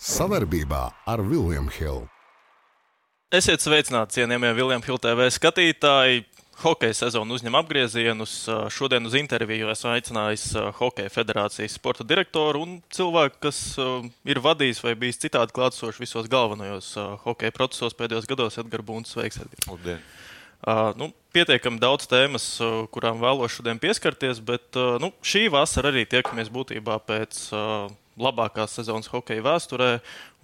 Savarbībā ar Vilniņu Hildu. Esiet sveicināti, cienījamie Vilniņu Hildu TV skatītāji. Hokeja sezona uzņem apgriezienus. Šodien uz interviju esmu aicinājis Hokeja federācijas sporta direktoru un cilvēku, kas ir vadījis vai bijis citādi klātsošs visos galvenajos hokeja procesos pēdējos gados, Edgars Bunts. Sveiks, Edgars! Uh, nu, pietiekami daudz tēmas, uh, kurām vēlos šodien pieskarties, bet uh, nu, šī vasara arī tiekamies būtībā pēc uh, labākās sezonas hokeja vēsturē.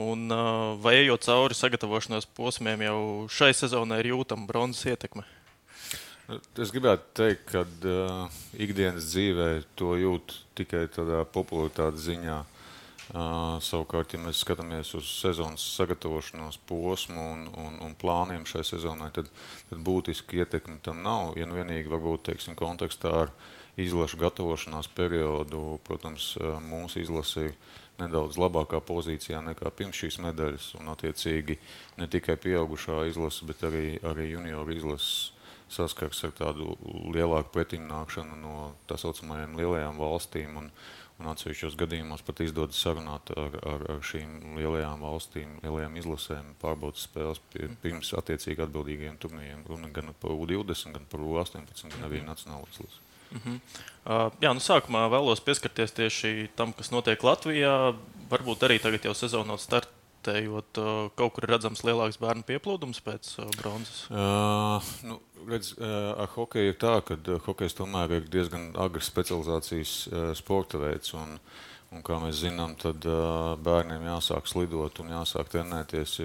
Un, uh, vai ejot cauri sagatavošanās posmiem, jau šai sezonai ir jūtama bronzas ietekme? Es gribētu teikt, ka uh, ikdienas dzīvē to jūt tikai tādā popularitātes ziņā. Uh, savukārt, ja mēs skatāmies uz sezonas sagatavošanās posmu un, un, un plāniem šai sezonai, tad, tad būtiski ietekmi tam nav. Ja nu vienīgi varbūt teiksim, kontekstā ar izlašu gatavošanās periodu, protams, mūsu izlase ir nedaudz labākā pozīcijā nekā pirms šīs medaļas. Un, attiecīgi, ne tikai pieaugušā izlase, bet arī, arī junioru izlases saskars ar tādu lielāku pretimnākšanu no tā saucamajām lielajām valstīm. Un, Un atsevišķos gadījumos pat izdodas sarunāt ar, ar, ar šīm lielajām valstīm, lielajām izlasēm, pārbaudas spēles pirms attiecīgi atbildīgiem turnīriem. Runa gan par U20, gan par U18, gan arī nacionālo izlasi. Uh -huh. uh, jā, nu sākumā vēlos pieskarties tieši tam, kas notiek Latvijā. Varbūt arī tagad jau sezonā start, vērtējot, kaut kur redzams lielāks bērnu pieplūdums pēc bronzas? Uh, nu, redz, ar hokeju ir tā, ka hokejs tomēr ir diezgan agrs specializācijas sporta veids. Un, un kā mēs zinām, tad bērniem jāsāk slidot un jāsāk trenēties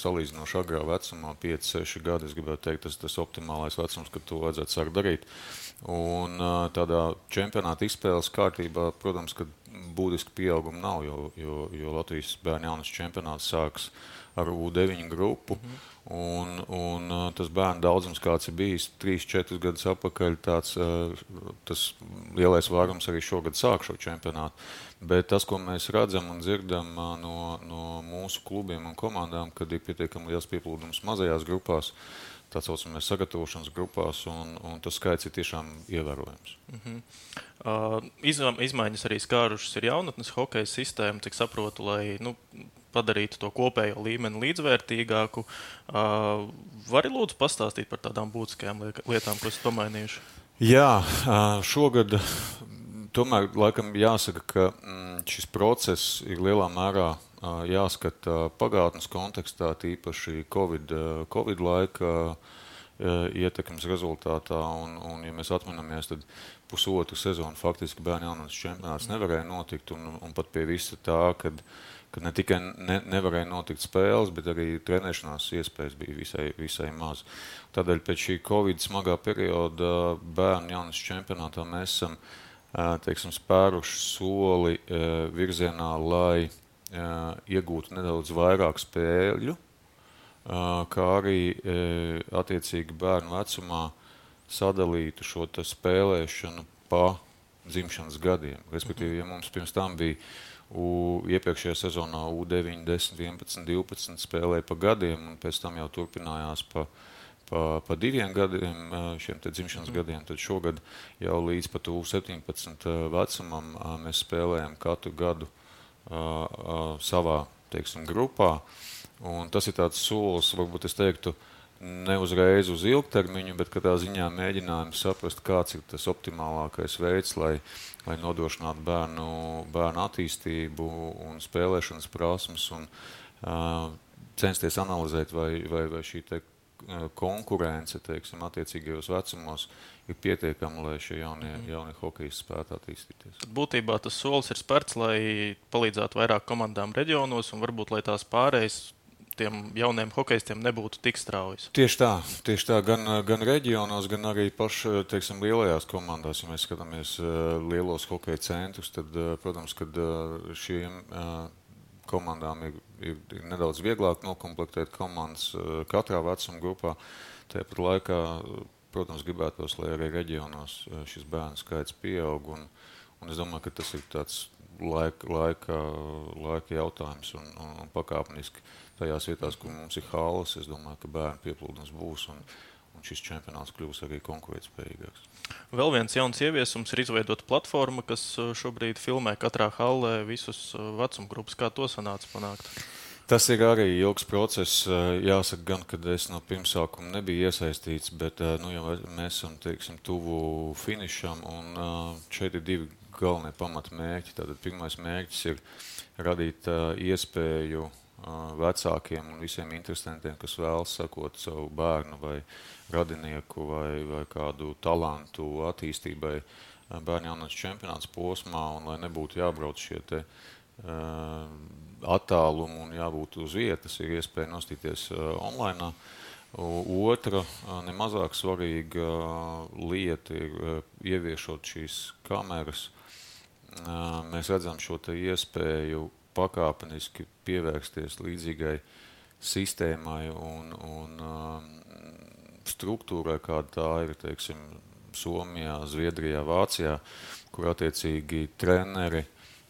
salīdzinoši agrā vecumā, 5, 6 gadi. Es gribētu teikt, tas ir tas optimālais vecums, kad to vajadzētu sākt darīt. Un tādā čempionāta izspēles kārtībā, protams, kad būtiski pieauguma nav, jo, jo, jo Latvijas bērnu jaunas čempionāts sāks ar U9 grupu. Mm. Un, un tas bērnu daudzums, kāds ir bijis 3-4 gadus atpakaļ, tāds, tas lielais vairums arī šogad sāk šo čempionātu. Bet tas, ko mēs redzam un dzirdam no, no mūsu klubiem un komandām, kad ir pietiekami liels pieplūdums mazajās grupās, tā saucamās sagatavošanas grupās, un, un tas skaits ir tiešām ievērojams. Mm -hmm. uh, izma izmaiņas arī skārušas ir jaunatnes hokeja sistēma, cik saprotu, lai nu, padarītu to kopējo līmeni līdzvērtīgāku. Uh, Vari lūdzu pastāstīt par tādām būtiskajām lietām, ko esat pamainījuši? Jā, šogad tomēr laikam jāsaka, ka mm, šis process ir lielā mērā jāskata pagātnes kontekstā, tīpaši Covid, COVID laika ietekmes rezultātā. Un, un, ja mēs atminamies, tad pusotru sezonu faktiski bērnu jaunatnes čempionāts nevarēja notikt. Un, un pat pie visa tā, kad, kad ne tikai ne, nevarēja notikt spēles, bet arī trenēšanās iespējas bija visai, visai maz. Tādēļ pēc šī Covid smagā perioda bērnu jaunatnes čempionātā mēs esam teiksim, spēruši soli virzienā, lai iegūtu nedaudz vairāk spēļu, kā arī attiecīgi bērnu vecumā sadalītu šo spēlēšanu pa dzimšanas gadiem. Respektīvi, ja mums pirms tam bija U, iepriekšējā sezonā U9, 10, 11, 12 spēlēja pa gadiem, un pēc tam jau turpinājās pa, pa, pa diviem gadiem, šiem dzimšanas gadiem. Tad šogad jau līdz pat U17 vecumam mēs spēlējam katru gadu savā teiksim, grupā. Un tas ir tāds solis, varbūt es teiktu, ne uzreiz uz ilgtermiņu, bet katrā ziņā mēģinājums saprast, kāds ir tas optimālākais veids, lai, lai nodrošinātu bērnu, bērnu attīstību un spēlēšanas prasmes un uh, censties analizēt, vai, vai, vai šī te, konkurence teiksim, attiecīgajos vecumos ir pietiekama, lai šie jaunie, mm. jaunie hokeji spētu attīstīties. Būtībā tas solis ir spērts, lai palīdzētu vairāk komandām reģionos un varbūt lai tās pārējas tiem jauniem hokeistiem nebūtu tik straujas. Tieši tā, tieši tā gan, gan reģionos, gan arī pašā lielajās komandās. Ja mēs skatāmies uh, lielos hokeja centrus, tad, uh, protams, kad šiem komandām ir, ir, ir nedaudz vieglāk noklāpēt komandas katrā vecuma grupā. Tāpat laikā Protams, gribētos, lai arī reģionos eh, šis bērnu skaits pieaug. Un, un es domāju, ka tas ir tāds laika, laika, laika jautājums un, un, un pakāpeniski tajās vietās, kur mums ir halas. Es domāju, ka bērnu pieplūdums būs. Un šis čempionāts kļūs arī konkurētspējīgāks. Vēl viens jauns ieviesums ir izveidota platforma, kas šobrīd filmē katrā hallē visus vecuma grupas. Kā to sanāca panākt? Tas ir arī ilgs process. Jāsaka, gan, kad es no pirmsākuma nebiju iesaistīts, bet nu, jau mēs esam teiksim, tuvu finišam. Šeit ir divi galvenie pamatmērķi. Tātad pirmais mērķis ir radīt iespēju vecākiem un visiem interesantiem, kas vēlas sekot savu bērnu vai radinieku vai, vai kādu talantu attīstībai bērnu jaunatnes čempionāts posmā, un lai nebūtu jābrauc šie te, uh, attālumi un jābūt uz vietas, ir iespēja nostīties uh, online. Otra, nemazāk svarīga lieta ir ieviešot šīs kameras. Mēs redzam šo iespēju pakāpeniski pievērsties līdzīgai sistēmai un, un um, struktūrai, kāda tā ir teiksim, Somijā, Zviedrijā, Vācijā, kur attiecīgi treneri,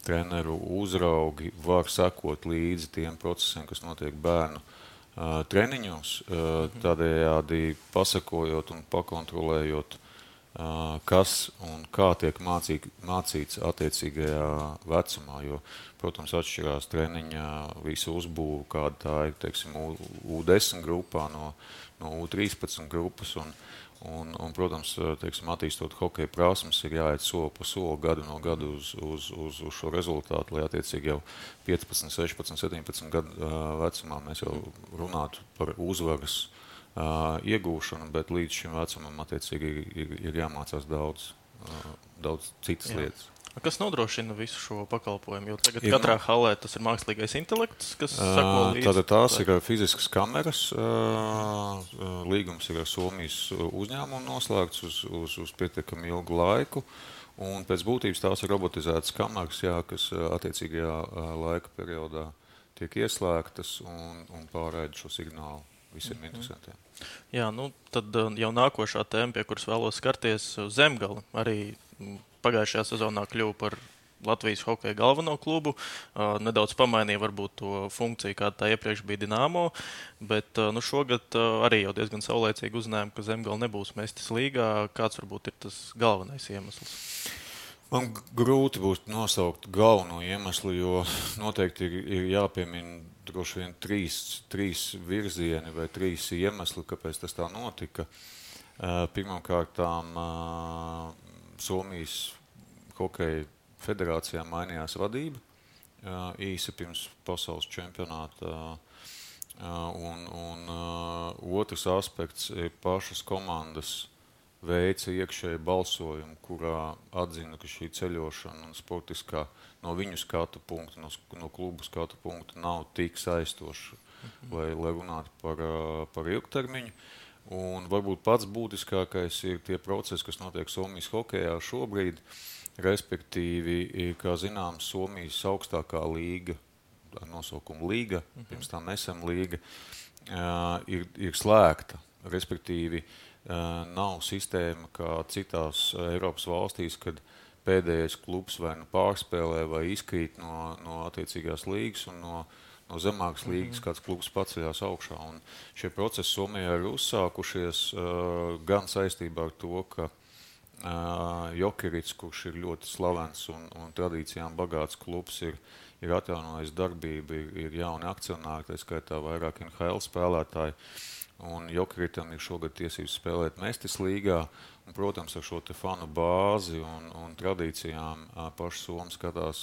treneru uzraugi var sekot līdzi tiem procesiem, kas notiek bērnu uh, treniņos, uh, tādējādi pasakojot un pakontrolējot uh, kas un kā tiek mācīt, mācīts attiecīgajā vecumā. Jo, protams, atšķirās treniņa visu uzbūve, kāda tā ir teiksim, U10 grupā no, no U13 grupas. Un, un, un, protams, teiksim, attīstot hokeja prasmes, ir jāiet soli pa soli, gadu no gada uz, uz, uz, uz šo rezultātu, lai attiecīgi jau 15, 16, 17 gadu vecumā mēs jau runātu par uzvaras iegūšanu, bet līdz šim vecumam attiecīgi ir, ir jāmācās daudz, daudz citas Jā. lietas. Kas nodrošina visu šo pakalpojumu? Jo tagad ir, katrā halē tas ir mākslīgais intelekts, kas sako līdzi. Tātad tās ir fiziskas kameras. Līgums ir ar Somijas uzņēmumu noslēgts uz, uz, uz pietiekami ilgu laiku. Un pēc būtības tās ir robotizētas kameras, jā, kas attiecīgajā laika periodā tiek ieslēgtas un, un pārēd šo signālu visiem mm -hmm. interesantiem. Jā, nu, tad uh, jau nākošā tēma, pie kuras vēlos skarties, uh, Zemgala arī mm, pagājušajā sezonā kļuva par Latvijas hokeja galveno klubu. Uh, nedaudz pamainīja varbūt to funkciju, kāda tā iepriekš bija Dienāmo, bet nu, šogad arī jau diezgan saulēcīgi uzzinājām, ka Zemgala nebūs mestis līgā. Kāds varbūt ir tas galvenais iemesls? Man grūti būs nosaukt galveno iemeslu, jo noteikti ir, ir jāpiemina droši vien trīs, trīs virzieni vai trīs iemesli, kāpēc tas tā notika. Pirmkārt, Somijas hokeja federācijā mainījās vadība īsi pirms pasaules čempionāta. Un, un otrs aspekts ir pašas komandas veica iekšēju balsojumu, kurā atzina, ka šī ceļošana un sportiskā no viņu skatu punkta, no, no klubu skatu punkta nav tik saistoša, mhm. lai, lai runātu par, par ilgtermiņu. Un varbūt pats būtiskākais ir tie procesi, kas notiek Somijas hokeja šobrīd, respektīvi, kā zināms, Somijas augstākā līga, ar nosaukumu līga, mhm. pirms tam esam līga, ir, ir slēgta. Respektīvi, uh, nav sistēma kā citās Eiropas valstīs, kad pēdējais klubs vai nu pārspēlē vai izkrīt no, no attiecīgās līgas un no, no zemākas mhm. līgas, kāds klubs paceļās augšā. Un šie procesi Somijā ir uzsākušies uh, gan saistībā ar to, ka uh, Jokerits, kurš ir ļoti slavens un, un tradīcijām bagāts klubs, ir, ir atjaunojis darbību, ir, ir jauni akcionāri, tā skaitā vairāk NHL spēlētāji. Uh, Un Jokritam ir šogad tiesības spēlēt Mestis līgā. Un, protams, ar šo fanu bāzi un, un tradīcijām pašs Somijas skatās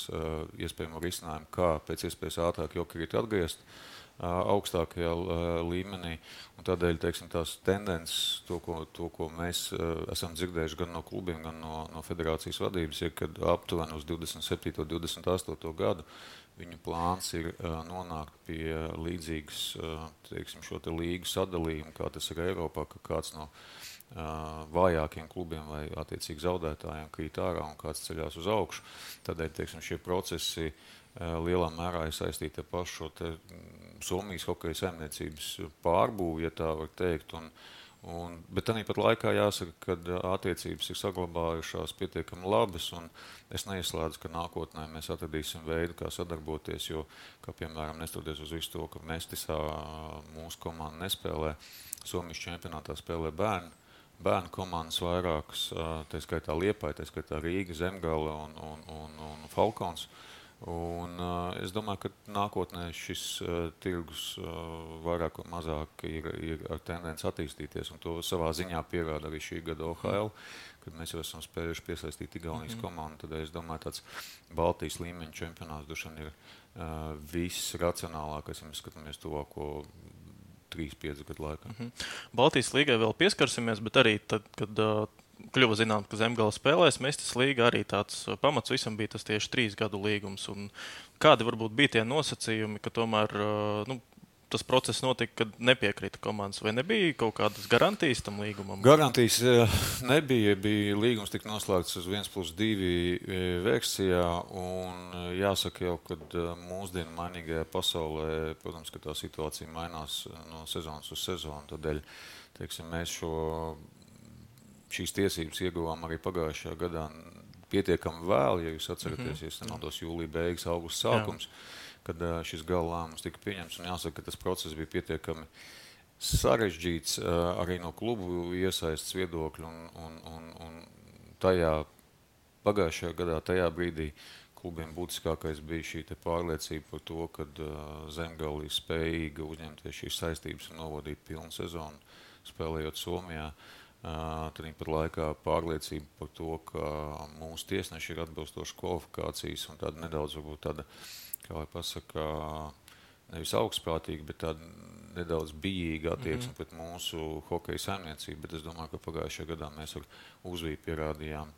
iespējamo risinājumu, kā pēc iespējas ātrāk Jokritu atgriezt augstākajā līmenī. Un tādēļ teiksim, tās tendences, to ko, to, ko mēs esam dzirdējuši gan no klubiem, gan no, no federācijas vadības, ir, ka aptuveni uz 27. un 28. gadu Viņu plāns ir uh, nonākt pie līdzīgas uh, teiksim, šo te līgu sadalījuma, kā tas ir Eiropā, ka kāds no uh, vājākiem klubiem vai attiecīgi zaudētājiem krīt ārā un kāds ceļās uz augšu. Tādēļ teiksim, šie procesi uh, lielā mērā ir saistīti ar pašu Somijas hokeja saimniecības pārbūvi, ja tā var teikt. Un, Un, bet tāpat laikā jāsaka, ka attiecības ir saglabājušās pietiekami labas. Es neizslēdzu, ka nākotnē mēs atradīsim veidu, kā sadarboties. Jo, kā piemēram, neskatoties uz visu to, ka Mestisā mūsu komanda nespēlē, Somijas čempionātā spēlē bērni. Bērnu komandas vairākas, tā skaitā Liepa, tā skaitā Rīga, Zemgala un, un, un, un Falkons. Uh, Un, uh, es domāju, ka nākotnē šis uh, tirgus uh, vairāk vai mazāk ir, ir ar tendenci attīstīties. To savā ziņā pierāda arī šī gada OHL, kad mēs jau esam spējuši piesaistīt Igaunijas mm -hmm. komandu. Tad es domāju, ka tāds Baltijas līmeņa čempionāts droši ir uh, viss racionālākais, ja mēs skatāmies tuvāko 3-5 gadu laikā. Mm -hmm. Baltijas līgai vēl pieskarsimies, bet arī tad, kad uh, kļuva zināms, ka Zemgala spēlēs Mestis līga arī tāds uh, pamats visam bija tas tieši trīs gadu līgums. Un kādi varbūt bija tie nosacījumi, ka tomēr uh, nu, tas process notika, kad nepiekrita komandas, vai nebija kaut kādas garantijas tam līgumam? Garantijas uh, nebija. Bija līgums tika noslēgts uz 1 plus 2 versijā. Jāsaka, jau, kad mūsdienu mainīgajā pasaulē, protams, tā situācija mainās no sezonas uz sezonu. Tādēļ teiksim, mēs šo šīs tiesības ieguvām arī pagājušajā gadā pietiekami vēl, ja jūs atceraties, mm -hmm. ja nemaldos jūlija beigas, augusta sākums, Jā. kad šis gala lēmums tika pieņemts. Jāsaka, ka tas process bija pietiekami sarežģīts arī no klubu iesaistas viedokļa. Un, un, un, un tajā pagājušajā gadā, tajā brīdī, klubiem būtiskākais bija šī pārliecība par to, ka Zemgale ir spējīga uzņemties šīs saistības un novadīt pilnu sezonu, spēlējot Somijā. Uh, Tad pat laikā pārliecība par to, ka mūsu tiesneši ir atbilstoši kvalifikācijas un tāda nedaudz, varbūt tāda, kā lai pasaka, nevis augstprātīga, bet tāda nedaudz bijīga attieksme mm -hmm. pret mūsu hokeja saimniecību. Bet es domāju, ka pagājušajā gadā mēs ar uzvīdu pierādījām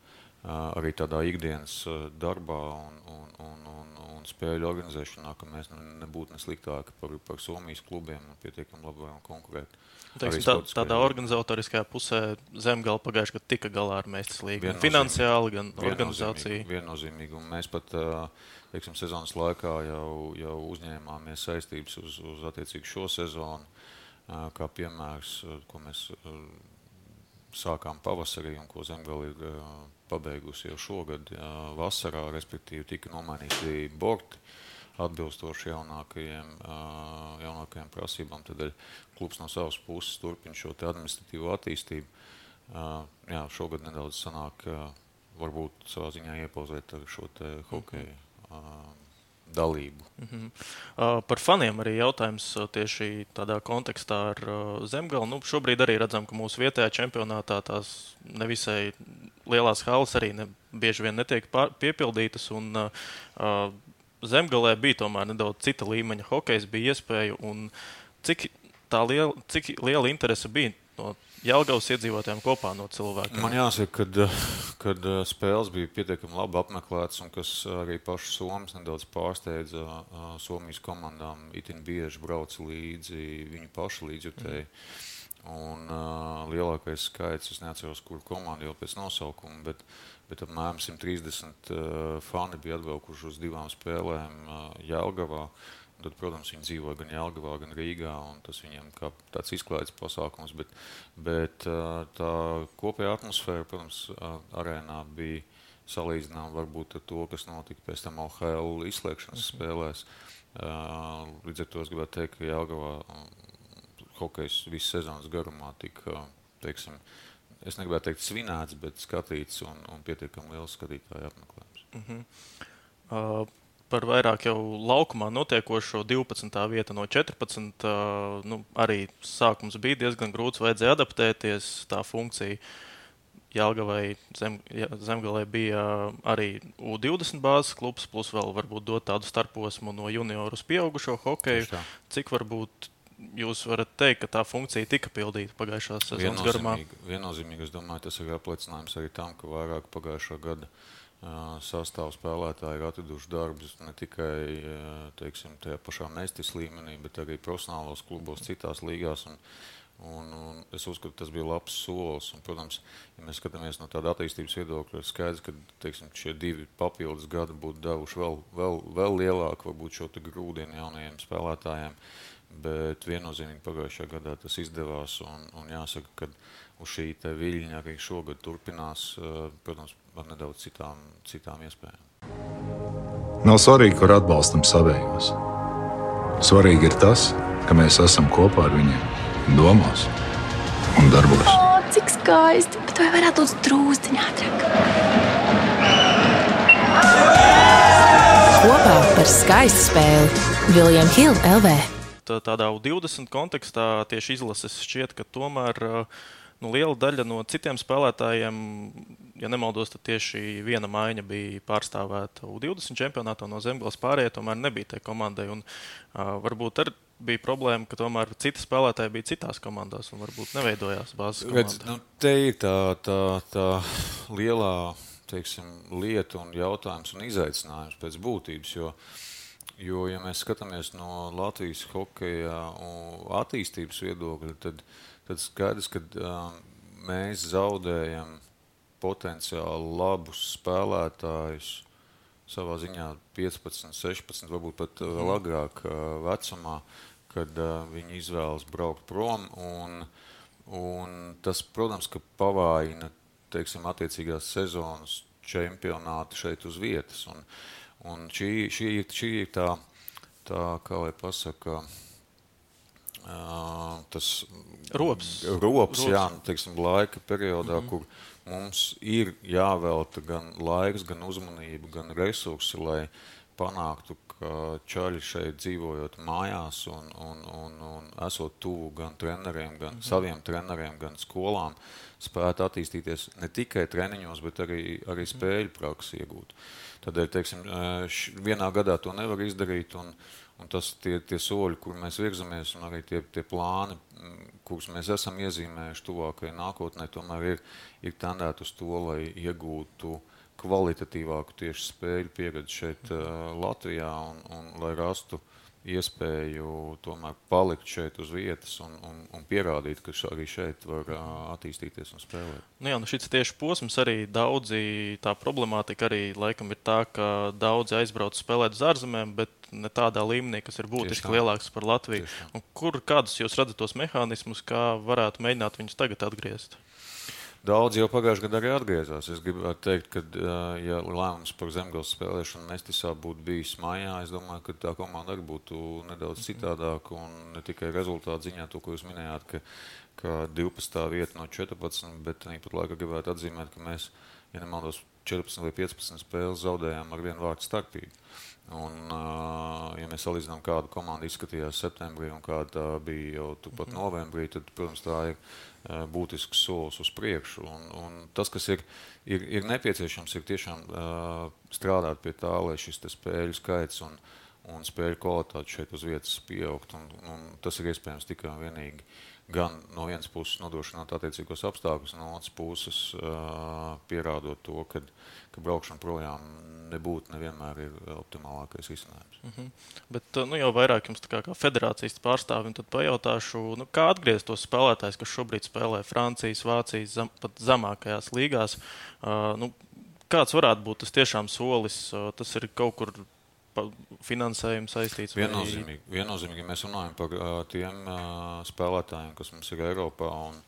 arī tādā ikdienas darbā un, un, un, un, un spēļu organizēšanā, ka mēs nebūtu ne sliktāki par, par Somijas klubiem un pietiekami labi varam konkurēt. Teiksim, tā, tādā organizatoriskajā pusē Zemgala pagājušajā gadā tika galā ar Mēstis līgu. Gan finansiāli, gan organizāciju. Viennozīmīgi. Un mēs pat teiksim, sezonas laikā jau, jau uzņēmāmies saistības uz, uz attiecīgi šo sezonu, kā piemērs, ko mēs sākām pavasarī un ko Zemgala ir pabeigusi jau šogad vasarā, respektīvi tika nomainīti borti atbilstoši jaunākajiem, jaunākajiem prasībām. Tad klubs no savas puses turpina šo administratīvo attīstību. Jā, šogad nedaudz sanāk, varbūt savā ziņā iepauzēt ar šo hokeju. Mm -hmm dalību. Mm -hmm. uh, par faniem arī jautājums tieši tādā kontekstā ar uh, Zemgali. Nu, šobrīd arī redzam, ka mūsu vietējā čempionātā tās nevisai lielās halas arī ne, bieži vien netiek pār, piepildītas. Un, uh, Zemgalē bija tomēr nedaudz cita līmeņa hokejs, bija iespēja. Cik, liela, cik liela interese bija no Jālgavas iedzīvotājiem kopā no cilvēkiem? Man jāsaka, ka kad spēles bija pietiekami labi apmeklētas un kas arī pašu Somijas nedaudz pārsteidza Somijas komandām. Itin bieži brauca līdzi viņu pašu līdzjutēji. Un uh, lielākais skaits, es neatceros, kur komanda jau pēc nosaukuma, bet, bet apmēram 130 uh, fani bija atbraukuši uz divām spēlēm uh, Jēlgavā. Tad, protams, viņi dzīvo gan Jēlgavā, gan Rīgā, un tas viņiem kā tāds izklaides pasākums. Bet, bet uh, tā kopējā atmosfēra, protams, uh, arēnā bija salīdzināma varbūt ar to, kas notika pēc tam OHL izslēgšanas mhm. spēlēs. Uh, līdz ar to es gribētu teikt, ka Jēlgavā hokejs visu sezonas garumā tika, teiksim, es negribētu teikt svinēts, bet skatīts un, un pietiekami liels skatītāju apmeklējums. Mm -hmm. uh, par vairāk jau laukumā notiekošo 12. vieta no 14. Uh, nu, arī sākums bija diezgan grūts, vajadzēja adaptēties tā funkcija. Jālgavai zem, zemgalē bija arī U20 bāzes klubs, plus vēl varbūt dot tādu starposmu no junioru uz pieaugušo hokeju. Cik varbūt jūs varat teikt, ka tā funkcija tika pildīta pagājušā sezonas garumā? Viennozīmīgi, es domāju, tas ir apliecinājums arī tam, ka vairāk pagājušā gada sastāvā spēlētāji ir atraduši darbus ne tikai teiksim, tajā pašā mestis līmenī, bet arī profesionālos klubos, citās līgās. Un, Un, un es uzskatu, tas bija labs solis. Un, protams, ja mēs skatāmies no tāda attīstības viedokļa, ir skaidrs, ka teiksim, šie divi papildus gadi būtu devuši vēl, vēl, vēl lielāku varbūt, šo grūdienu jaunajiem spēlētājiem. Bet viennozīmīgi pagājušajā gadā tas izdevās. Un, un jāsaka, ka uz šī viļņa arī šogad turpinās, eh, protams, ar nedaudz citām, citām iespējām. Nav svarīgi, kur atbalstam savējos. Svarīgi ir tas, ka mēs esam kopā ar viņiem domās un darbos. O, cik skaisti! Bet vai varētu būt drūzdiņā ātrāk? Kopā par skaistu spēli Viljams Hilde LV. Tādā U20 kontekstā tieši izlases šķiet, ka tomēr nu, liela daļa no citiem spēlētājiem, ja nemaldos, tad tieši viena maiņa bija pārstāvēta U20 čempionātā no Zemgales pārējai, tomēr nebija tai komandai. Un, uh, varbūt ar bija problēma, ka tomēr citi spēlētāji bija citās komandās un varbūt neveidojās bāzes. Redz, nu, te ir tā, tā, tā lielā teiksim, lieta un jautājums un izaicinājums pēc būtības. Jo, jo ja mēs skatāmies no Latvijas hokeja attīstības viedokļa, tad, tad skaidrs, ka uh, mēs zaudējam potenciāli labus spēlētājus savā ziņā 15, 16, varbūt pat vēl agrāk vecumā. Uh, kad uh, viņi izvēlas braukt prom. Un, un tas, protams, ka pavājina teiksim, attiecīgās sezonas čempionāti šeit uz vietas. Un, un šī, šī, šī ir tā, tā, kā lai pasaka, uh, tas rops, rops, rops. Jā, teiksim, laika periodā, mm -hmm. kur mums ir jāvelta gan laiks, gan uzmanība, gan resursi, lai panāktu, ka čaļi šeit dzīvojot mājās un, un, un, un esot tuvu gan treneriem, gan mhm. saviem treneriem, gan skolām, spētu attīstīties ne tikai treniņos, bet arī, arī mhm. spēļu praksi iegūt. Tādēļ, teiksim, š, vienā gadā to nevar izdarīt, un, un tas tie, tie soļi, kur mēs virzamies, un arī tie, tie plāni, kurus mēs esam iezīmējuši tuvākajai nākotnē, tomēr ir, ir tendēti uz to, lai iegūtu uh, kvalitatīvāku tieši spēļu pieredzi šeit uh, Latvijā un, un lai rastu iespēju tomēr palikt šeit uz vietas un, un, un pierādīt, ka arī šeit var attīstīties un spēlēt. Nu jā, nu šis tieši posms arī daudzi, tā problemātika arī laikam ir tā, ka daudzi aizbrauc spēlēt uz ārzemēm, bet ne tādā līmenī, kas ir būtiski lielāks par Latviju. Kur, kādus jūs redzat tos mehānismus, kā varētu mēģināt viņus tagad atgriezt? Daudz jau pagājušajā gadā arī atgriezās. Es gribētu teikt, ka, ja lēmums par zemgājas spēlēšanu Nestisā būtu bijis mājā, es domāju, ka tā komanda arī būtu nedaudz citādāka. Un ne tikai rezultātu ziņā, to, ko jūs minējāt, ka, ka 12. vieta no 14, bet tāpat laikā gribētu atzīmēt, ka mēs, ja nemaldos, 14 vai 15 spēles zaudējām ar vienu vārdu starpību. Un, ja mēs salīdzinām, kāda komanda izskatījās septembrī un kāda bija jau turpat novembrī, tad, protams, tā ir būtisks solis uz priekšu. Un, un tas, kas ir, ir, ir nepieciešams, ir tiešām strādāt pie tā, lai šis spēļu skaits un, un spēļu kvalitāte šeit uz vietas pieaugt. Un, un tas ir iespējams tikai un vienīgi gan no vienas puses nodrošināt attiecīgos apstākļus, no otras puses uh, pierādot to, ka, ka braukšana projām nebūtu nevienmēr ir optimālākais risinājums. Mm -hmm. Bet nu, jau vairāk jums kā, kā federācijas pārstāvim pajautāšu, nu, kā atgriezt tos spēlētājus, kas šobrīd spēlē Francijas, Vācijas, zem, pat zemākajās līgās. Uh, nu, kāds varētu būt tas tiešām solis? Tas ir kaut kur finansējums saistīts? Viennozīmīgi, vai... viennozīmīgi mēs runājam par tiem spēlētājiem, kas mums ir Eiropā un,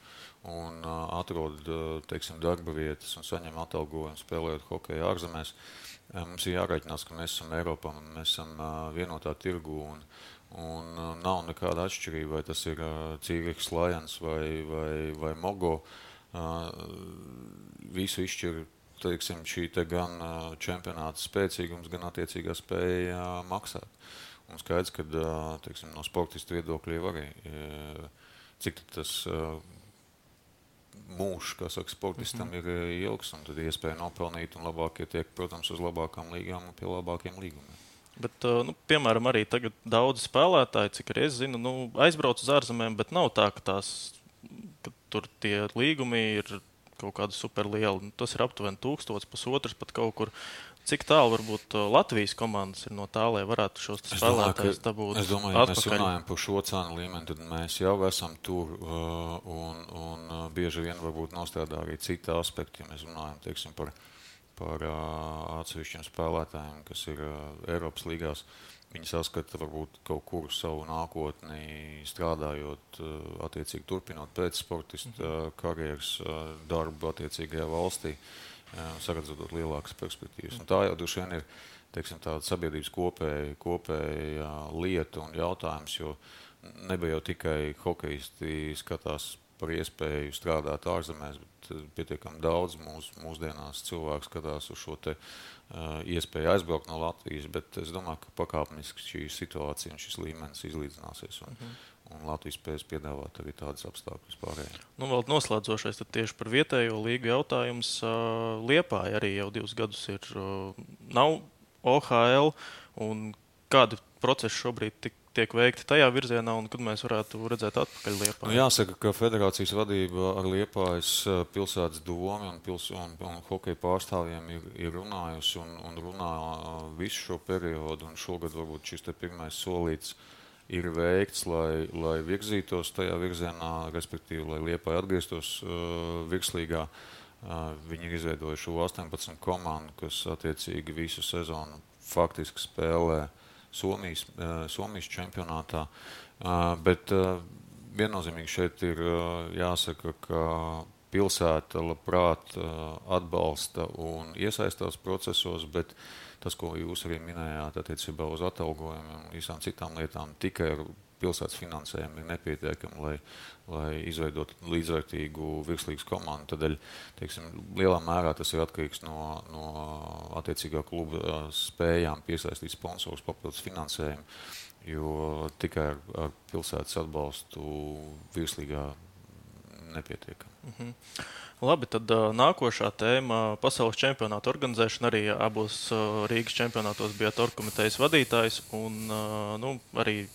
un atrod teiksim, darba vietas un saņem atalgojumu spēlējot hokeju ārzemēs. Mums ir jārēķinās, ka mēs esam Eiropā un mēs esam vienotā tirgu. Un, Un nav nekāda atšķirība, vai tas ir Cīriks, Lajans vai, vai, vai Mogo. Visu izšķir teiksim, šī te gan čempionāta spēcīgums, gan attiecīgā spēja maksāt. Un skaidrs, ka teiksim, no sportista viedokļa jau arī cik tas mūžs, kā saka, sportistam mm -hmm. ir ilgs, un tad iespēja nopelnīt, un labākie tiek, protams, uz labākām līgām un pie labākiem līgumiem. Bet, nu, piemēram, arī tagad daudzi spēlētāji, cik arī es zinu, nu, aizbrauc uz ārzemēm, bet nav tā, ka, tās, ka tur tie līgumi ir kaut kāda superliela. Nu, tas ir aptuveni tūkstots, pusotrs pat kaut kur. Cik tālu varbūt Latvijas komandas ir no tā, lai varētu šos spēlētājus dabūt? Es domāju, ja mēs runājam par šo cenu līmeni, tad mēs jau esam tur un, un bieži vien varbūt nostrādā arī citi aspekti, ja mēs runājam teiksim, par, par atsevišķiem spēlētājiem, kas ir Eiropas līgās. Viņi saskata varbūt kaut kur savu nākotni, strādājot, attiecīgi turpinot pēc sportista mhm. karjeras darbu attiecīgajā valstī. Uh, saredzot lielākas perspektīvas. Un tā jau droši vien ir teiksim, sabiedrības kopēja, kopēja lieta un jautājums, jo nebija jau tikai hokeisti skatās par iespēju strādāt ārzemēs, bet pietiekami daudz mūs, mūsdienās cilvēku skatās uz šo te, uh, iespēju aizbraukt no Latvijas, bet es domāju, ka pakāpeniski šī situācija un šis līmenis izlīdzināsies. Un, uh -huh un Latvijas spējas piedāvāt arī tādas apstākļus pārējiem. Nu, vēl noslēdzošais tieši par vietējo līgu jautājums. Liepāja arī jau divus gadus ir nav OHL, kādi procesi šobrīd tik, tiek veikti tajā virzienā, un kad mēs varētu redzēt atpakaļ Liepā? Nu, jāsaka, ka federācijas vadība ar Liepājas pilsētas domu un, pils, un, un hokeja pārstāvjiem ir, ir runājusi un, un runā visu šo periodu, un šogad varbūt šis pirmais solīts ir veikts, lai, lai virzītos tajā virzienā, respektīvi, lai Liepai atgrieztos uh, virslīgā. Uh, viņi ir izveidojuši šo 18 komandu, kas attiecīgi visu sezonu faktiski spēlē uh, Somijas čempionātā. Uh, bet uh, viennozīmīgi šeit ir jāsaka, ka pilsēta labprāt atbalsta un iesaistās procesos, bet tas, ko jūs arī minējāt attiecībā uz atalgojumiem un visām citām lietām, tikai ar pilsētas finansējumu ir nepietiekami, lai, lai izveidotu līdzvērtīgu virslīgas komandu. Tādēļ teiksim, lielā mērā tas ir atkarīgs no, no attiecīgā kluba spējām piesaistīt sponsorus, papildus finansējumu. Jo tikai ar, ar pilsētas atbalstu virslīgā nepietiek. Mm -hmm. Labi, tad nākošā tēma - pasaules čempionāta organizēšana. Arī abos Rīgas čempionātos bija orkomitejas vadītājs. Un, nu, arī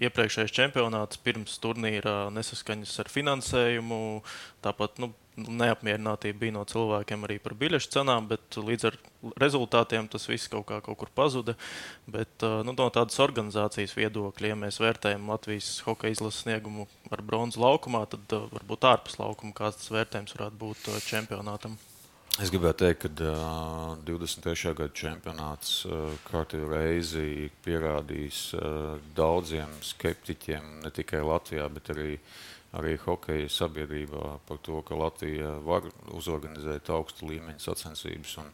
iepriekšējais čempionāts pirms turnīra nesaskaņas ar finansējumu. Tāpat nu, neapmierinātība bija no cilvēkiem arī par biļešu cenām, bet līdz ar rezultātiem tas viss kaut kā kaut kur pazuda. Bet nu, no tādas organizācijas viedokļa, ja mēs vērtējam Latvijas hokeja izlases sniegumu ar bronzu laukumā, tad varbūt ārpus laukuma kāds vērtējums varētu būt čempionātam. Es gribētu teikt, ka uh, 23. gada čempionāts uh, kārtīgi reizi pierādījis uh, daudziem skeptiķiem, ne tikai Latvijā, bet arī arī hokeja sabiedrībā par to, ka Latvija var uzorganizēt augstu līmeņa sacensības. Un,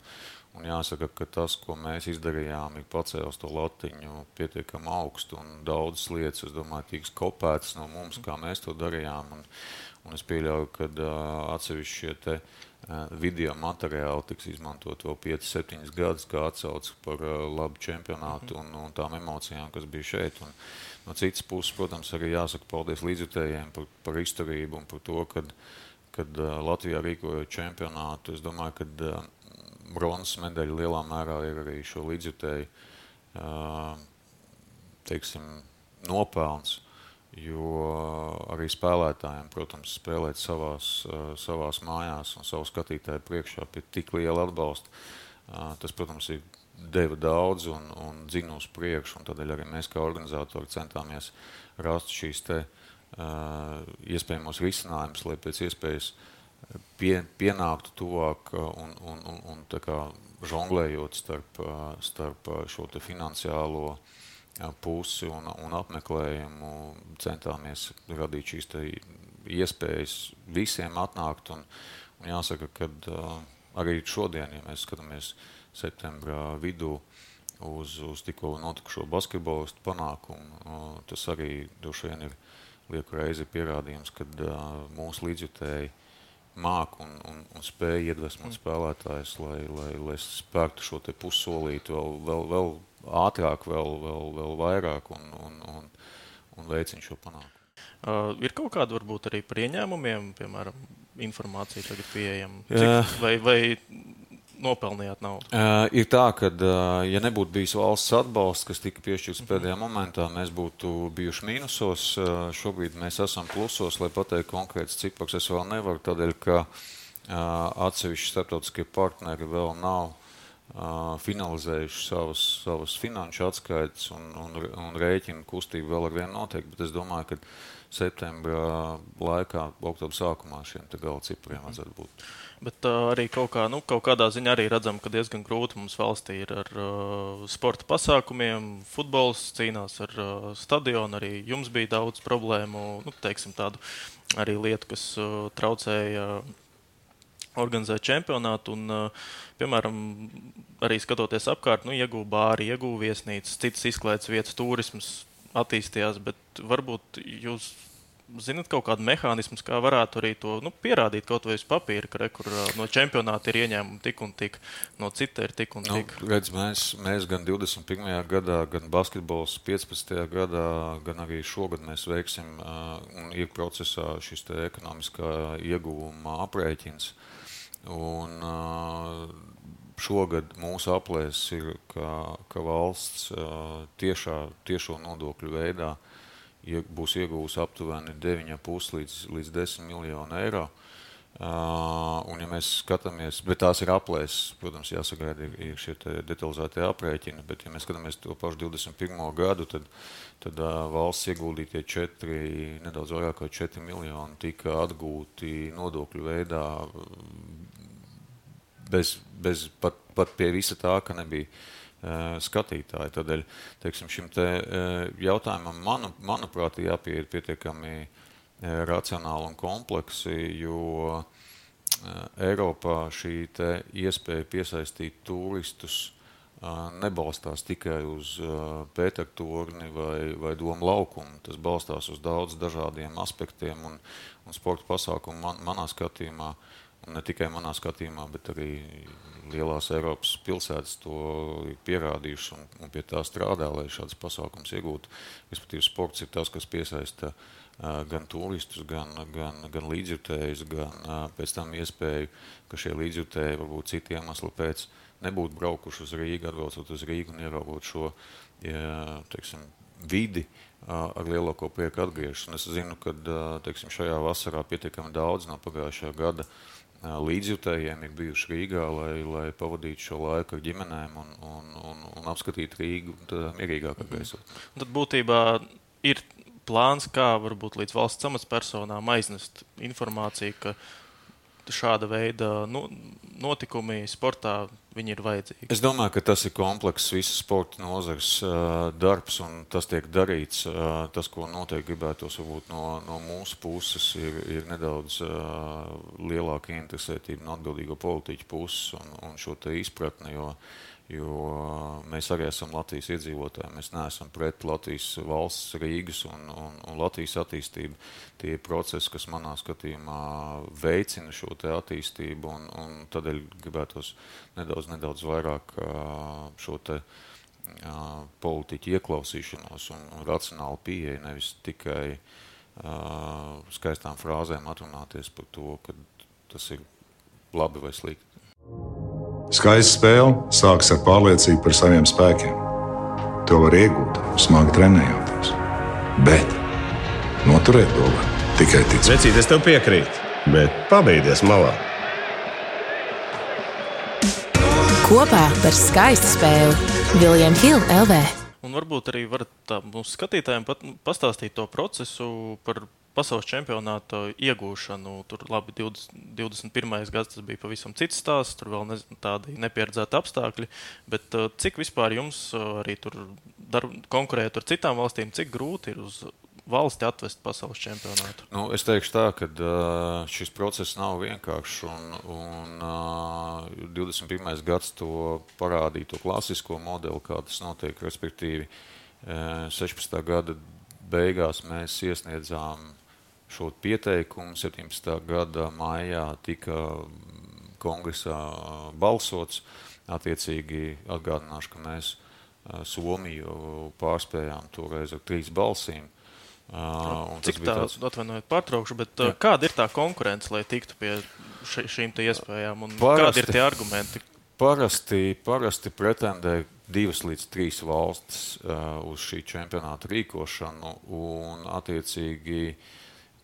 un jāsaka, ka tas, ko mēs izdarījām, ir pacēlis to latiņu pietiekami augstu daudzas lietas, es domāju, tiks kopētas no mums, kā mēs to darījām. Un, un es pieļauju, ka uh, atsevišķi šie video materiāli tiks izmantot vēl 5-7 gadus, kā atsauce par uh, labu čempionātu un, un tām emocijām, kas bija šeit. Un, No citas puses, protams, arī jāsaka paldies līdzjutējiem par, par izturību un par to, kad, kad uh, Latvijā rīkojot čempionātu. Es domāju, ka bronzas medaļa lielā mērā ir arī šo līdzjutēju teiksim, nopelns. Jo arī spēlētājiem, protams, spēlēt savās, uh, savās mājās un savu skatītāju priekšā pie tik liela atbalsta. Uh, tas, protams, ir deva daudz un, un dzina uz priekšu. Tādēļ arī mēs, kā organizatori, centāmies rast šīs te, uh, iespējamos risinājumus, lai pēc iespējas pie, pienāktu tuvāk un, un, un, un kā, žonglējot starp, starp šo finansiālo pusi un, un apmeklējumu, centāmies radīt šīs iespējas visiem atnākt. Un, un jāsaka, ka uh, arī šodien, ja mēs skatāmies uh, septembra vidū uz, uz tikko notikušo basketbolistu panākumu. Tas arī droši vien ir lieku reizi pierādījums, ka mūsu līdzjutēji māk un, un, un spēj iedvesmot mm. spēlētājus, lai, lai, lai spērtu šo pussolīti vēl, vēl, vēl ātrāk, vēl, vēl, vēl vairāk un, un, un, un veicina šo panākumu. Uh, ir kaut kāda varbūt arī par ieņēmumiem, piemēram, informācija tagad pieejama. Cik, vai, vai nopelnījāt naudu? Uh, ir tā, ka, uh, ja nebūtu bijis valsts atbalsts, kas tika piešķirts mhm. pēdējā momentā, mēs būtu bijuši mīnusos. Uh, šobrīd mēs esam plusos, lai pateiktu konkrēts cipars. Es vēl nevaru, tādēļ, ka uh, atsevišķi starptautiskie partneri vēl nav finalizējuši savas, savas finanšu atskaites un, un, un rēķinu kustību vēl ar vienu noteikti. Bet es domāju, ka septembra laikā, oktobra sākumā šiem gala cipriem vajadzētu būt. Bet uh, arī kaut, kā, nu, kaut kādā ziņā arī redzam, ka diezgan grūti mums valstī ir ar uh, sporta pasākumiem. Futbols cīnās ar uh, stadionu, arī jums bija daudz problēmu, nu, teiksim, tādu arī lietu, kas uh, traucēja. Uh, organizēt čempionātu. Un, uh, piemēram, arī skatoties apkārt, nu, iegūta bāri, iegūta viesnīca, citas izklaides vietas, turisms attīstījās. Bet varbūt jūs zinat kaut kādu mehānismu, kā varētu arī to nu, pierādīt kaut vai uz papīra, ka re, kur, no čempionāta ir ieņēmumi tik un tik, no cita ir tik un nu, tik. Redz, mēs, mēs gan 21. gadā, gan basketbols 15. gadā, gan arī šogad mēs veiksim uh, un ir procesā šis ekonomiskā ieguvuma aprēķins. Un, šogad mūsu aplēses ir, ka, ka valsts tiešā, tiešo nodokļu veidā būs iegūs aptuveni 9,5 līdz, līdz 10 miljonu eiro. Uh, un, ja mēs skatāmies, bet tās ir aplēses, protams, jāsagaida ir, ir šie detalizētie aprēķini, bet, ja mēs skatāmies to pašu 21. gadu, tad, tad uh, valsts ieguldītie 4, nedaudz vairāk kā 4 miljoni tika atgūti nodokļu veidā bez, bez pat, pat pie visa tā, ka nebija skatītāji. Tādēļ teiksim, šim te jautājumam, manu, manuprāt, jāpieiet pietiekami racionāli un kompleksi, jo Eiropā šī iespēja piesaistīt turistus nebalstās tikai uz pētertorni vai, vai domu laukumu. Tas balstās uz daudz dažādiem aspektiem un, un sporta pasākumu man, manā skatījumā, un ne tikai manā skatījumā, bet arī lielās Eiropas pilsētas to ir pierādījušas un, un pie tā strādā, lai šādas pasākums iegūtu. Respektīvi, sports ir tas, kas piesaista gan turistus, gan, gan, gan līdzjutējus, gan pēc tam iespēju, ka šie līdzjutēji varbūt citu iemeslu pēc nebūtu braukuši uz Rīgu, atbraucot uz Rīgu un ieraugot šo ja, teiksim, vidi, ar lielāko prieku atgriežas. Es zinu, ka teiksim, šajā vasarā pietiekami daudz no pagājušā gada uh, līdzjutējiem ir bijuši Rīgā, lai, lai pavadītu šo laiku ar ģimenēm un, un, un, un apskatītu Rīgu mierīgākā. Mhm. Tad būtībā ir plāns, kā varbūt līdz valsts amatpersonām aiznest informāciju, ka šāda veida nu, notikumi sportā ir vajadzīgi. Es domāju, ka tas ir komplekss visas sporta nozares uh, darbs, un tas tiek darīts. Uh, tas, ko noteikti gribētos no, no mūsu puses, ir, ir nedaudz uh, lielāka interesētība no atbildīgo politiķu puses un, un šo izpratni. Jo, uh, jo mēs arī esam Latvijas iedzīvotāji. Mēs neesam pret Latvijas valsts, Rīgas un, un, un Latvijas attīstību. Tie ir procesi, kas manā skatījumā veicina šo attīstību, un, un tādēļ gribētos nedaudz, nedaudz vairāk šo te politiķu ieklausīšanos un, un racionālu pieeju, nevis tikai uh, skaistām frāzēm atrunāties par to, ka tas ir labi vai slikti. Skaista spēle sākas ar pārliecību par saviem spēkiem. To var iegūt, smagi trenējoties. Bet noturēt to var tikai ticēt. Vecīt, es tev piekrītu, bet pabeigties malā. Kopā par skaistu spēli Viljams Hilde LV. Un varbūt arī varat mūsu skatītājiem pat, pastāstīt to procesu par pasaules čempionāta iegūšanu. Tur labi, 20, 21. gads tas bija pavisam cits stāsts, tur vēl ne, tādi nepieredzēti apstākļi. Bet uh, cik vispār jums uh, arī tur dar, konkurēt ar citām valstīm, cik grūti ir uz valsti atvest pasaules čempionātu? Nu, es teikšu tā, ka uh, šis process nav vienkāršs. Un, un uh, 21. gads to parādīja, to klasisko modeli, kā tas notiek. Respektīvi, uh, 16. gada beigās mēs iesniedzām šo pieteikumu 17. gada maijā tika kongresā balsots. Attiecīgi atgādināšu, ka mēs Somiju pārspējām toreiz ar trīs balsīm. Uh, Cik tā, tāds... atvainojiet, pārtraukšu, bet uh, kāda ir tā konkurence, lai tiktu pie ši, šīm iespējām, parasti, kādi ir tie argumenti? Parasti, parasti pretendē divas līdz trīs valstis uh, uz šī čempionāta rīkošanu, un attiecīgi uh,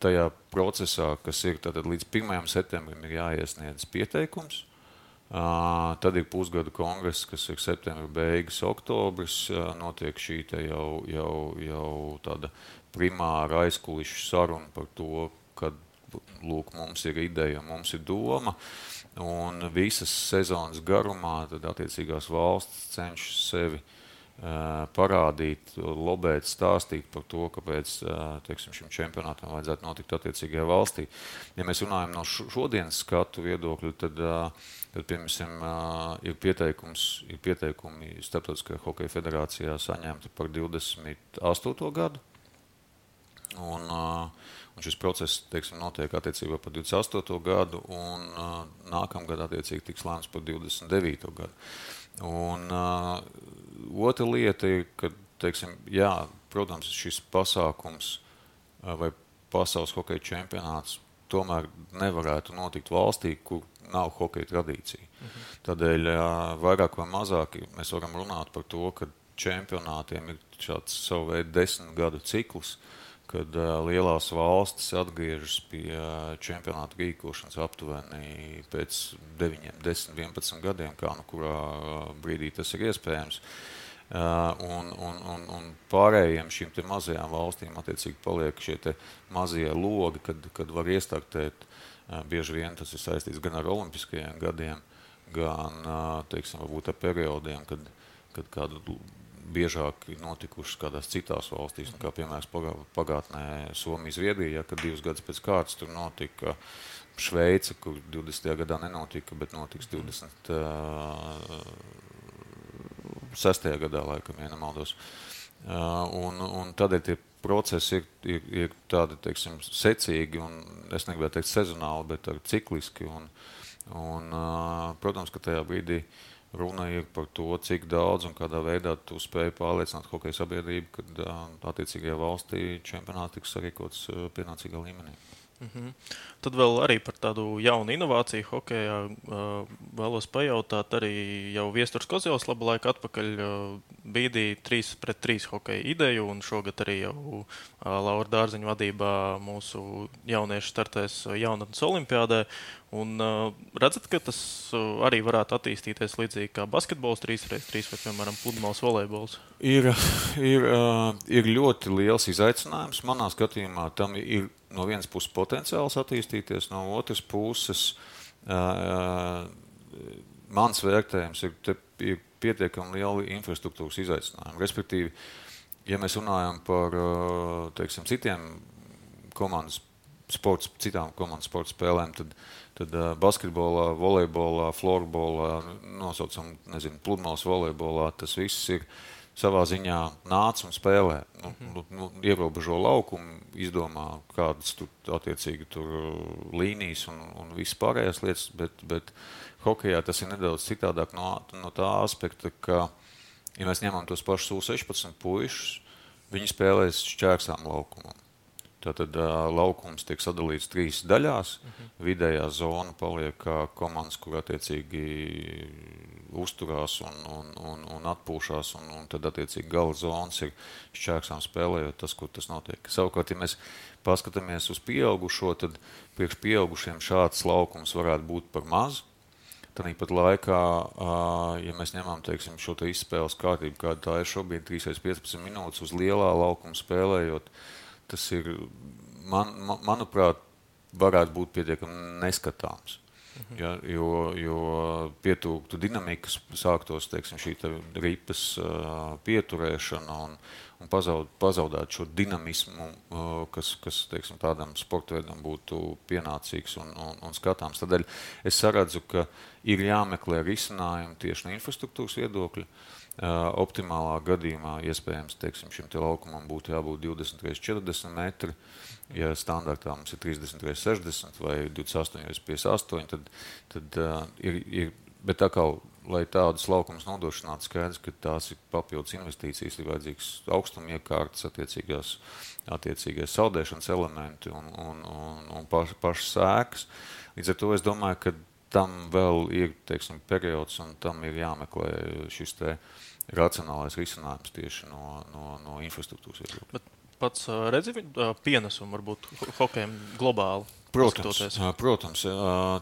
tajā procesā, kas ir tātad līdz 1. septembrim, ir jāiesniedz pieteikums. Tad ir pusgada kongress, kas ir septembris, beigas, oktobris. Notiek šī jau, jau, jau tāda primāra aizkulisku saruna par to, kad lūk, mums ir ideja, mums ir doma. Un visas sezonas garumā attiecīgās valsts cenšas sevi parādīt, lobēt, stāstīt par to, kāpēc teiksim, šim čempionātam vajadzētu notikt attiecīgajā valstī. Ja mēs runājam no šodienas skatu viedokļa, tad, tad piemēram, ir, pieteikums, ir pieteikumi Starptautiskajā hokeja federācijā saņemti par 28. gadu. Un, un šis process teiksim, notiek attiecībā par 28. gadu, un nākamgad attiecīgi tiks lēmts par 29. gadu. Un, uh, otra lieta ir, ka, teiksim, jā, protams, šis pasākums uh, vai pasaules hokeja čempionāts tomēr nevarētu notikt valstī, kur nav hokeja tradīcija. Mhm. Tādēļ vairāk vai mazāk mēs varam runāt par to, ka čempionātiem ir šāds savu veidu desmit gadu cikls. Uh, kad uh, lielās valstis atgriežas pie uh, čempionāta rīkošanas aptuveni pēc 9, 10, 11 gadiem, kā nu kurā brīdī tas ir iespējams. Uh, un, un, un, un pārējiem šīm mazajām valstīm attiecīgi paliek šie mazie logi, kad, kad var iestartēt. Uh, bieži vien tas ir saistīts gan ar olimpiskajiem gadiem, gan uh, teiksim, ar periodiem, kad, kad kādu biežāk notikušas kādās citās valstīs, nu, kā piemēram pagātnē Somija, Zviedrija, ja, kad divus gadus pēc kārtas tur notika Šveice, kur 20. gadā nenotika, bet notiks 26. Uh, gadā, laikam, ja nemaldos. Un, un tādēļ tie procesi ir, ir, ir tādi, teiksim, secīgi un, es negribētu teikt sezonāli, bet cikliski. Un, un, protams, ka tajā brīdī uh, Runa ir par to, cik daudz un kādā veidā tu spēj pārliecināt hokeja sabiedrību, ka attiecīgajā valstī čempionāts tiks sarīkots pienācīgā līmenī. Mm -hmm. Tad vēl arī par tādu jaunu inovāciju hokeja vēlos pajautāt. Arī jau Viestures Kozjovs labu laiku atpakaļ bīdīja 3 pret 3 hokeja ideju, un šogad arī jau Laura Dārziņa vadībā mūsu jaunieši startēs jaunatnes olimpiādē. Un, uh, redzat, ka tas uh, arī varētu attīstīties līdzīgi kā basketbols, 3x3 vai, piemēram, pludmales volejbols? Ir, ir, uh, ir ļoti liels izaicinājums. Manā skatījumā tam ir no vienas puses potenciāls attīstīties, no otras puses uh, mans vērtējums ir, te, ir pietiekami lieli infrastruktūras izaicinājumi. Respektīvi, ja mēs runājam par uh, teiksim, citiem komandas sports, citām komandas sporta spēlēm, tad uh, Tad basketbolā, volejbolā, florbolā, nosaucam, nezinu, pludmales volejbolā, tas viss ir savā ziņā nāc un spēlē. Nu, -hmm. nu, nu, ierobežo laukumu, izdomā, kādas tur attiecīgi tur līnijas un, un viss pārējās lietas, bet, bet hokejā tas ir nedaudz citādāk no, no tā aspekta, ka, ja mēs ņemam tos pašus U16 puišus, viņi spēlēs šķērsām laukumam. Tātad laukums tiek sadalīts trīs daļās. Uh mhm. -huh. Vidējā zona paliek kā komandas, kur attiecīgi uzturās un, un, un, un atpūšas, un, un tad attiecīgi gala zonas ir šķērsām spēlējot tas, kur tas notiek. Savukārt, ja mēs paskatāmies uz pieaugušo, tad priekš pieaugušiem šāds laukums varētu būt par mazu. Tāpat laikā, ja mēs ņemam teiksim, šo te izspēles kārtību, kāda tā ir šobrīd, 3-15 minūtes uz lielā laukuma spēlējot, tas ir, man, man, manuprāt, varētu būt pietiekami neskatāms. Mhm. Ja, jo, jo pietrūktu dinamikas, sāktos teiksim, šī te ripas uh, pieturēšana un, un pazaud, pazaudēt šo dinamismu, uh, kas, kas teiksim, tādam sporta veidam būtu pienācīgs un, un, un skatāms. Tādēļ es saredzu, ka ir jāmeklē risinājumi tieši no infrastruktūras viedokļa. Uh, Optimālā gadījumā iespējams teiksim, šim te laukumam būtu jābūt 20 x 40 metri. Ja standartā mums ir 30 x 60 vai 28 x 58, tad, tad uh, ir, ir. Bet tā kā lai tādus laukumus nodrošinātu, skaidrs, ka tās ir papildus investīcijas, ir vajadzīgs augstumiekārtas, attiecīgās, attiecīgās saldēšanas elementi un, un, un, un paš, pašas sēkas. Līdz ar to es domāju, ka tam vēl ir teiksim, periods, un tam ir jāmeklē šis racionālais risinājums tieši no, no, no infrastruktūras viedokļa. Pats redzi pienesumu varbūt hokejam globāli. Protams, protams,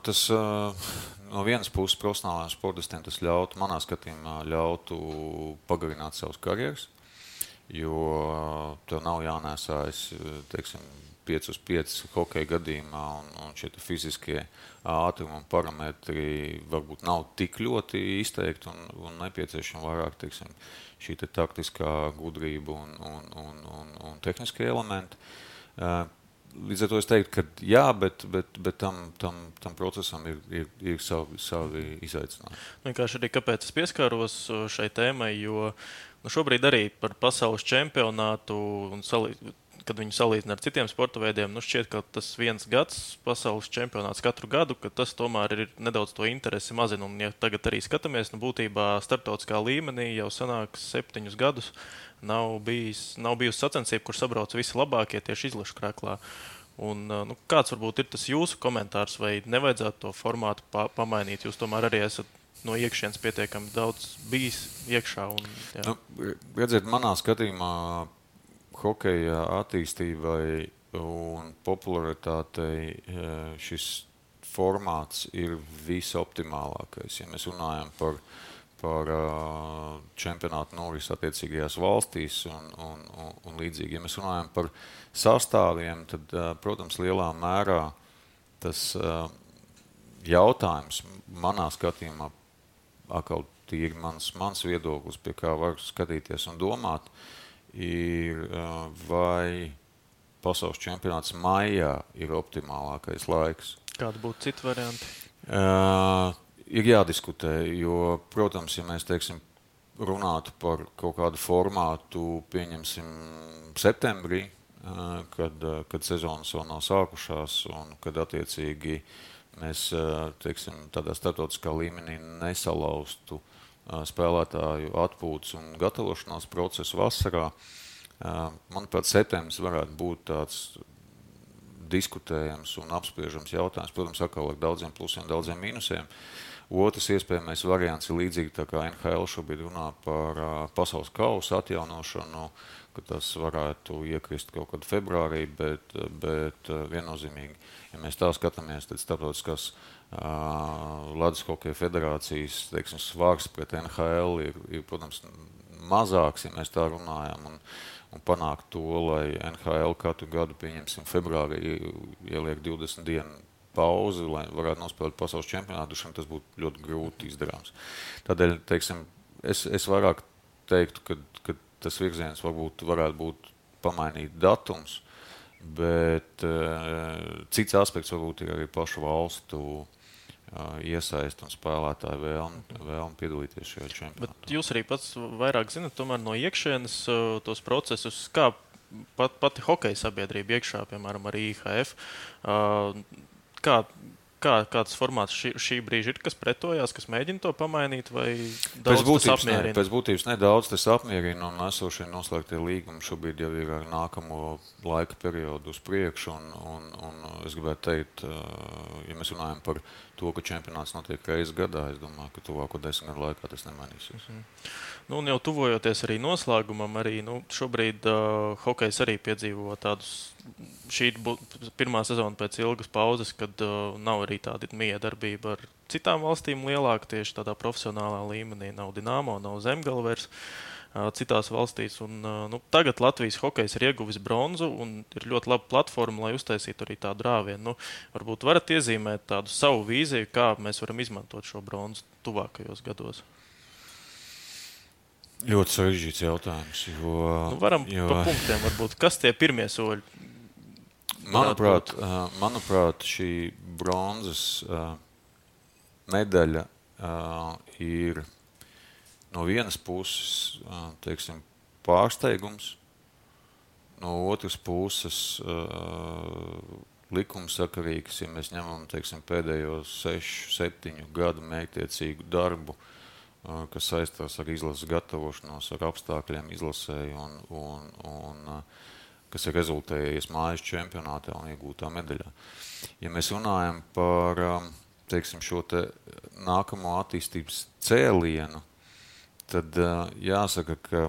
tas no vienas puses profesionālajiem sportistiem tas ļautu, manā skatījumā, ļautu pagarināt savas karjeras, jo tev nav jānēsājas, teiksim, 5 uz 5 hokeja gadījumā, un, un šie fiziskie ātrumi un parametri varbūt nav tik ļoti izteikti un, un nepieciešami vairāk teiksim, šī te taktiskā gudrība un, un, un, un, un tehniskie elementi. Līdz ar to es teiktu, ka jā, bet, bet, bet tam, tam, tam procesam ir, ir, ir savi, savi izaicinājumi. Vienkārši arī kāpēc es pieskāros šai tēmai, jo nu, šobrīd arī par pasaules čempionātu un salī, kad viņu salīdzina ar citiem sporta veidiem, nu šķiet, ka tas viens gads pasaules čempionāts katru gadu, ka tas tomēr ir nedaudz to interesi mazina. Un, ja tagad arī skatāmies, nu būtībā starptautiskā līmenī jau sanāk septiņus gadus nav, bijis, nav bijusi sacensība, kur sabrauc visi labākie tieši izlašu krēklā. Un, nu, kāds varbūt ir tas jūsu komentārs, vai nevajadzētu to formātu pa pamainīt? Jūs tomēr arī esat no iekšienes pietiekami daudz bijis iekšā. Un, jā. nu, redziet, manā skatījumā hokeja attīstībai un popularitātei e, šis formāts ir visoptimālākais. Ja mēs runājam par, par e, čempionātu norisi attiecīgajās valstīs un, un, un, un līdzīgi, ja mēs runājam par sastāviem, tad, e, protams, lielā mērā tas jautājums manā skatījumā, atkal tīri mans, mans viedoklis, pie kā var skatīties un domāt, uh, ir, vai pasaules čempionāts maijā ir optimālākais laiks. Kāda būtu cita varianta? Uh, ir jādiskutē, jo, protams, ja mēs teiksim, runātu par kaut kādu formātu, pieņemsim, septembrī, uh, kad, kad sezonas vēl nav sākušās, un kad attiecīgi mēs teiksim, tādā starptautiskā līmenī nesalaustu uh, spēlētāju atpūtas un gatavošanās procesu vasarā. Manuprāt, septembris varētu būt tāds diskutējams un apspriežams jautājums. Protams, atkal ar daudziem plusiem, daudziem mīnusiem. Otrs iespējamais variants ir līdzīgi tā kā NHL šobrīd runā par pasaules kausa atjaunošanu, ka tas varētu iekrist kaut kad februārī, bet, bet viennozīmīgi, ja mēs tā skatāmies, tad starptautiskās Latvijas Hokeja federācijas teiksim, svārs pret NHL ir, ir, protams, mazāks, ja mēs tā runājam. Un, un panākt to, lai NHL katru gadu, pieņemsim, februārī ieliek 20 dienu pauzi, lai varētu nospēlēt pasaules čempionātu, tas būtu ļoti grūti izdarāms. Tādēļ teiksim, es, es vairāk teiktu, ka, ka tas virziens varbūt varētu būt pamainīt datums, bet uh, cits aspekts varbūt ir arī pašu valstu uh, iesaist un spēlētāju vēlmi, vēlmi piedalīties šajā čempionātā. Bet jūs arī pats vairāk zinat no iekšienes tos procesus, kā pat, pati hokeja sabiedrība iekšā, piemēram, arī IHF. Kā, kā, kāds formāts šī, šī brīža ir, kas pretojās, kas mēģina to pamainīt, vai pēc būtības, ne, pēc būtības nedaudz tas apmierina, un esošie noslēgtie līgumi šobrīd jau ir ar nākamo laika periodu uz priekšu, un, un, un es gribētu teikt, ja mēs runājam par to, ka čempionāts notiek reizes gadā, es domāju, ka tuvāko desmit gadu laikā tas nemainīsies. Mm -hmm. nu, un jau tuvojoties arī noslēgumam, arī nu, šobrīd uh, hokejs arī piedzīvo tādus. Šī ir pirmā sezona pēc ilgas pauzes, kad uh, nav arī tāda miedarbība ar citām valstīm lielāka, tieši tādā profesionālā līmenī. Nav Dienāmo, nav Zemgalvers. Uh, citās valstīs. Un, nu, tagad Latvijas hokejs ir ieguvis bronzu un ir ļoti laba platforma, lai uztaisītu arī tādu rāvienu. Nu, varbūt varat iezīmēt tādu savu vīziju, kā mēs varam izmantot šo bronzu tuvākajos gados. Ļoti sarežģīts jautājums. Jo, nu, varam jo... pa punktiem, varbūt, kas tie pirmie soļi? Manuprāt, uh, manuprāt šī bronzas medaļa ir no vienas puses teiksim, pārsteigums, no otras puses likumsakarīgs, ja mēs ņemam teiksim, pēdējos sešu, septiņu gadu mērķtiecīgu darbu, kas saistās ar izlases gatavošanos, ar apstākļiem izlasēji un, un, un kas ir rezultējies mājas čempionātā un iegūtā medaļā. Ja mēs runājam par teiksim, šo te nākamo attīstības cēlienu, tad jāsaka, ka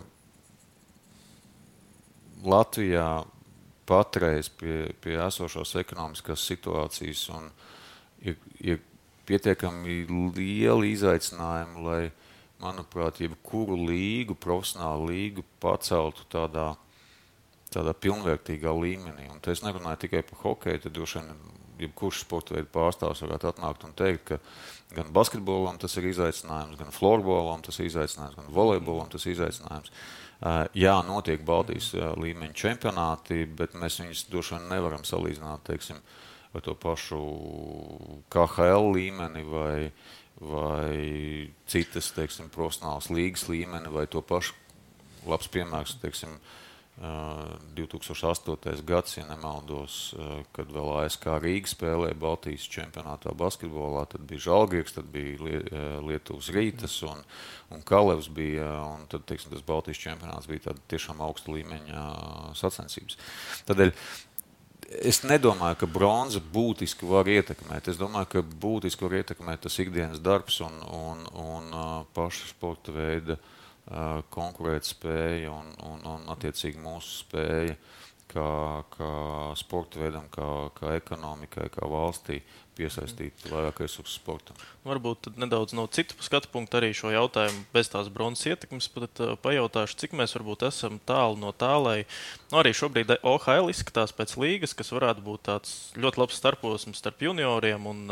Latvijā patreiz pie, pie esošās ekonomiskās situācijas ir, ir pietiekami lieli izaicinājumi, lai, manuprāt, jebkuru līgu, profesionālu līgu paceltu tādā, tādā pilnvērtīgā līmenī. Un es nerunāju tikai par hokeju, tad droši vien jebkurš sporta veidu pārstāvs varētu atnākt un teikt, ka gan basketbolam tas ir izaicinājums, gan florbolam tas ir izaicinājums, gan volejbolam tas ir izaicinājums. Jā, notiek Baltijas līmeņa čempionāti, bet mēs viņus droši vien nevaram salīdzināt, teiksim, vai to pašu KHL līmeni vai, vai citas, teiksim, profesionālas līgas līmeni vai to pašu labs piemērs, teiksim, 2008. gads, ja nemaldos, kad vēl ASK Rīga spēlēja Baltijas čempionātā basketbolā, tad bija Žalgiris, tad bija Lietuvas Rītas un, un Kalevs bija, un tad, teiksim, tas Baltijas čempionāts bija tāda tiešām augsta līmeņa sacensības. Tādēļ es nedomāju, ka bronza būtiski var ietekmēt. Es domāju, ka būtiski var ietekmēt tas ikdienas darbs un, un, un paša sporta veida uh, konkurētspēja un, un, un attiecīgi mūsu spēja kā, kā sporta veidam, kā, kā ekonomikai, kā valstī piesaistīt vairāk resursu sportam. Varbūt nedaudz no citu skatu punktu arī šo jautājumu bez tās bronzas ietekmes, uh, pajautāšu, cik mēs varbūt esam tālu no tā, lai nu, arī šobrīd OHL izskatās pēc līgas, kas varētu būt tāds ļoti labs starposms starp junioriem un,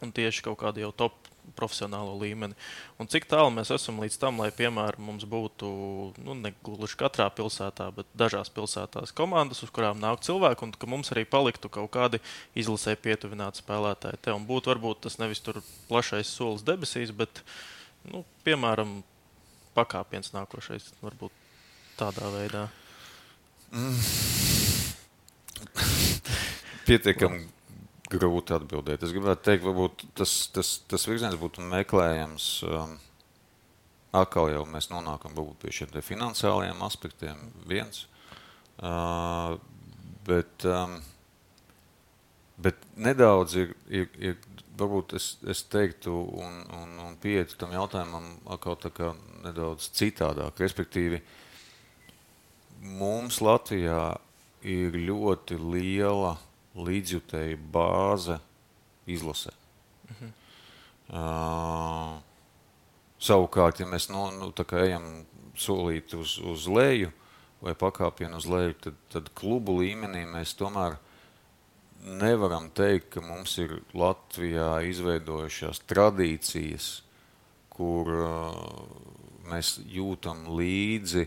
un tieši kaut kādu jau top profesionālo līmeni. Un cik tālu mēs esam līdz tam, lai, piemēram, mums būtu nu, ne gluži katrā pilsētā, bet dažās pilsētās komandas, uz kurām nāk cilvēki, un ka mums arī paliktu kaut kādi izlasē pietuvināti spēlētāji. Te un būtu varbūt tas nevis tur plašais solis debesīs, bet, nu, piemēram, pakāpiens nākošais varbūt tādā veidā. Mm. Pietiekami grūti atbildēt. Es gribētu teikt, varbūt tas, tas, tas virziens būtu meklējams. Um, atkal jau mēs nonākam pie šiem finansiālajiem aspektiem. Viens. Uh, bet, um, bet nedaudz ir, ir, ir varbūt es, es teiktu, un, un, un pieeju tam jautājumam atkal tā kā nedaudz citādāk. Respektīvi, mums Latvijā ir ļoti liela līdzjutēja bāze izlasē. Mhm. Uh, savukārt, ja mēs no, nu, ejam solīt uz, uz leju vai pakāpienu uz leju, tad, tad klubu līmenī mēs tomēr nevaram teikt, ka mums ir Latvijā izveidojušās tradīcijas, kur uh, mēs jūtam līdzi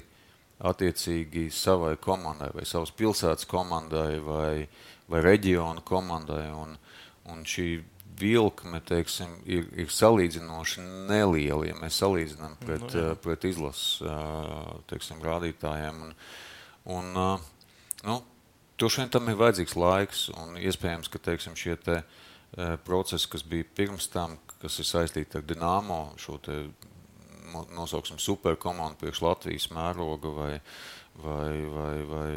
attiecīgi savai komandai vai savas pilsētas komandai vai uh, vai reģiona komandai. Un, un šī vilkme teiksim, ir, ir salīdzinoši neliela, ja mēs salīdzinām pret, nu, jā. pret izlases teiksim, rādītājiem. Un, un, nu, Droši vien tam ir vajadzīgs laiks, un iespējams, ka teiksim, šie te, procesi, kas bija pirms tam, kas ir saistīti ar Dienāmo, šo te, nosauksim superkomandu priekš Latvijas mēroga vai, vai, vai, vai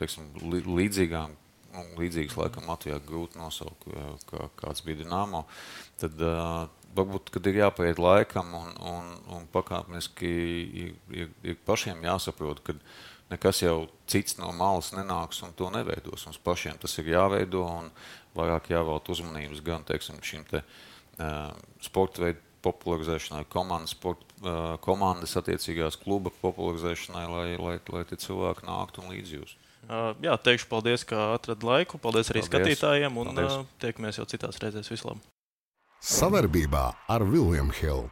teiksim, līdzīgām nu, līdzīgs laikam Latvijā grūti nosaukt, kā, kāds bija Dienāmo. Tad uh, varbūt, kad ir jāpaiet laikam un, un, un pakāpeniski ir, ir, ir pašiem jāsaprot, ka nekas jau cits no malas nenāks un to neveidos. Mums pašiem tas ir jāveido un vairāk jāvēlta uzmanības gan teiksim, šim te, uh, sporta veidu popularizēšanai, komandas, sport, komandas attiecīgās kluba popularizēšanai, lai, lai, lai tie cilvēki nāktu un līdzjūstu. Uh, jā, teikšu paldies, ka atradāt laiku. Paldies arī paldies. skatītājiem un paldies. uh, tiekamies jau citās reizēs. Vislabāk! Savarbībā ar Viljumu Hildu.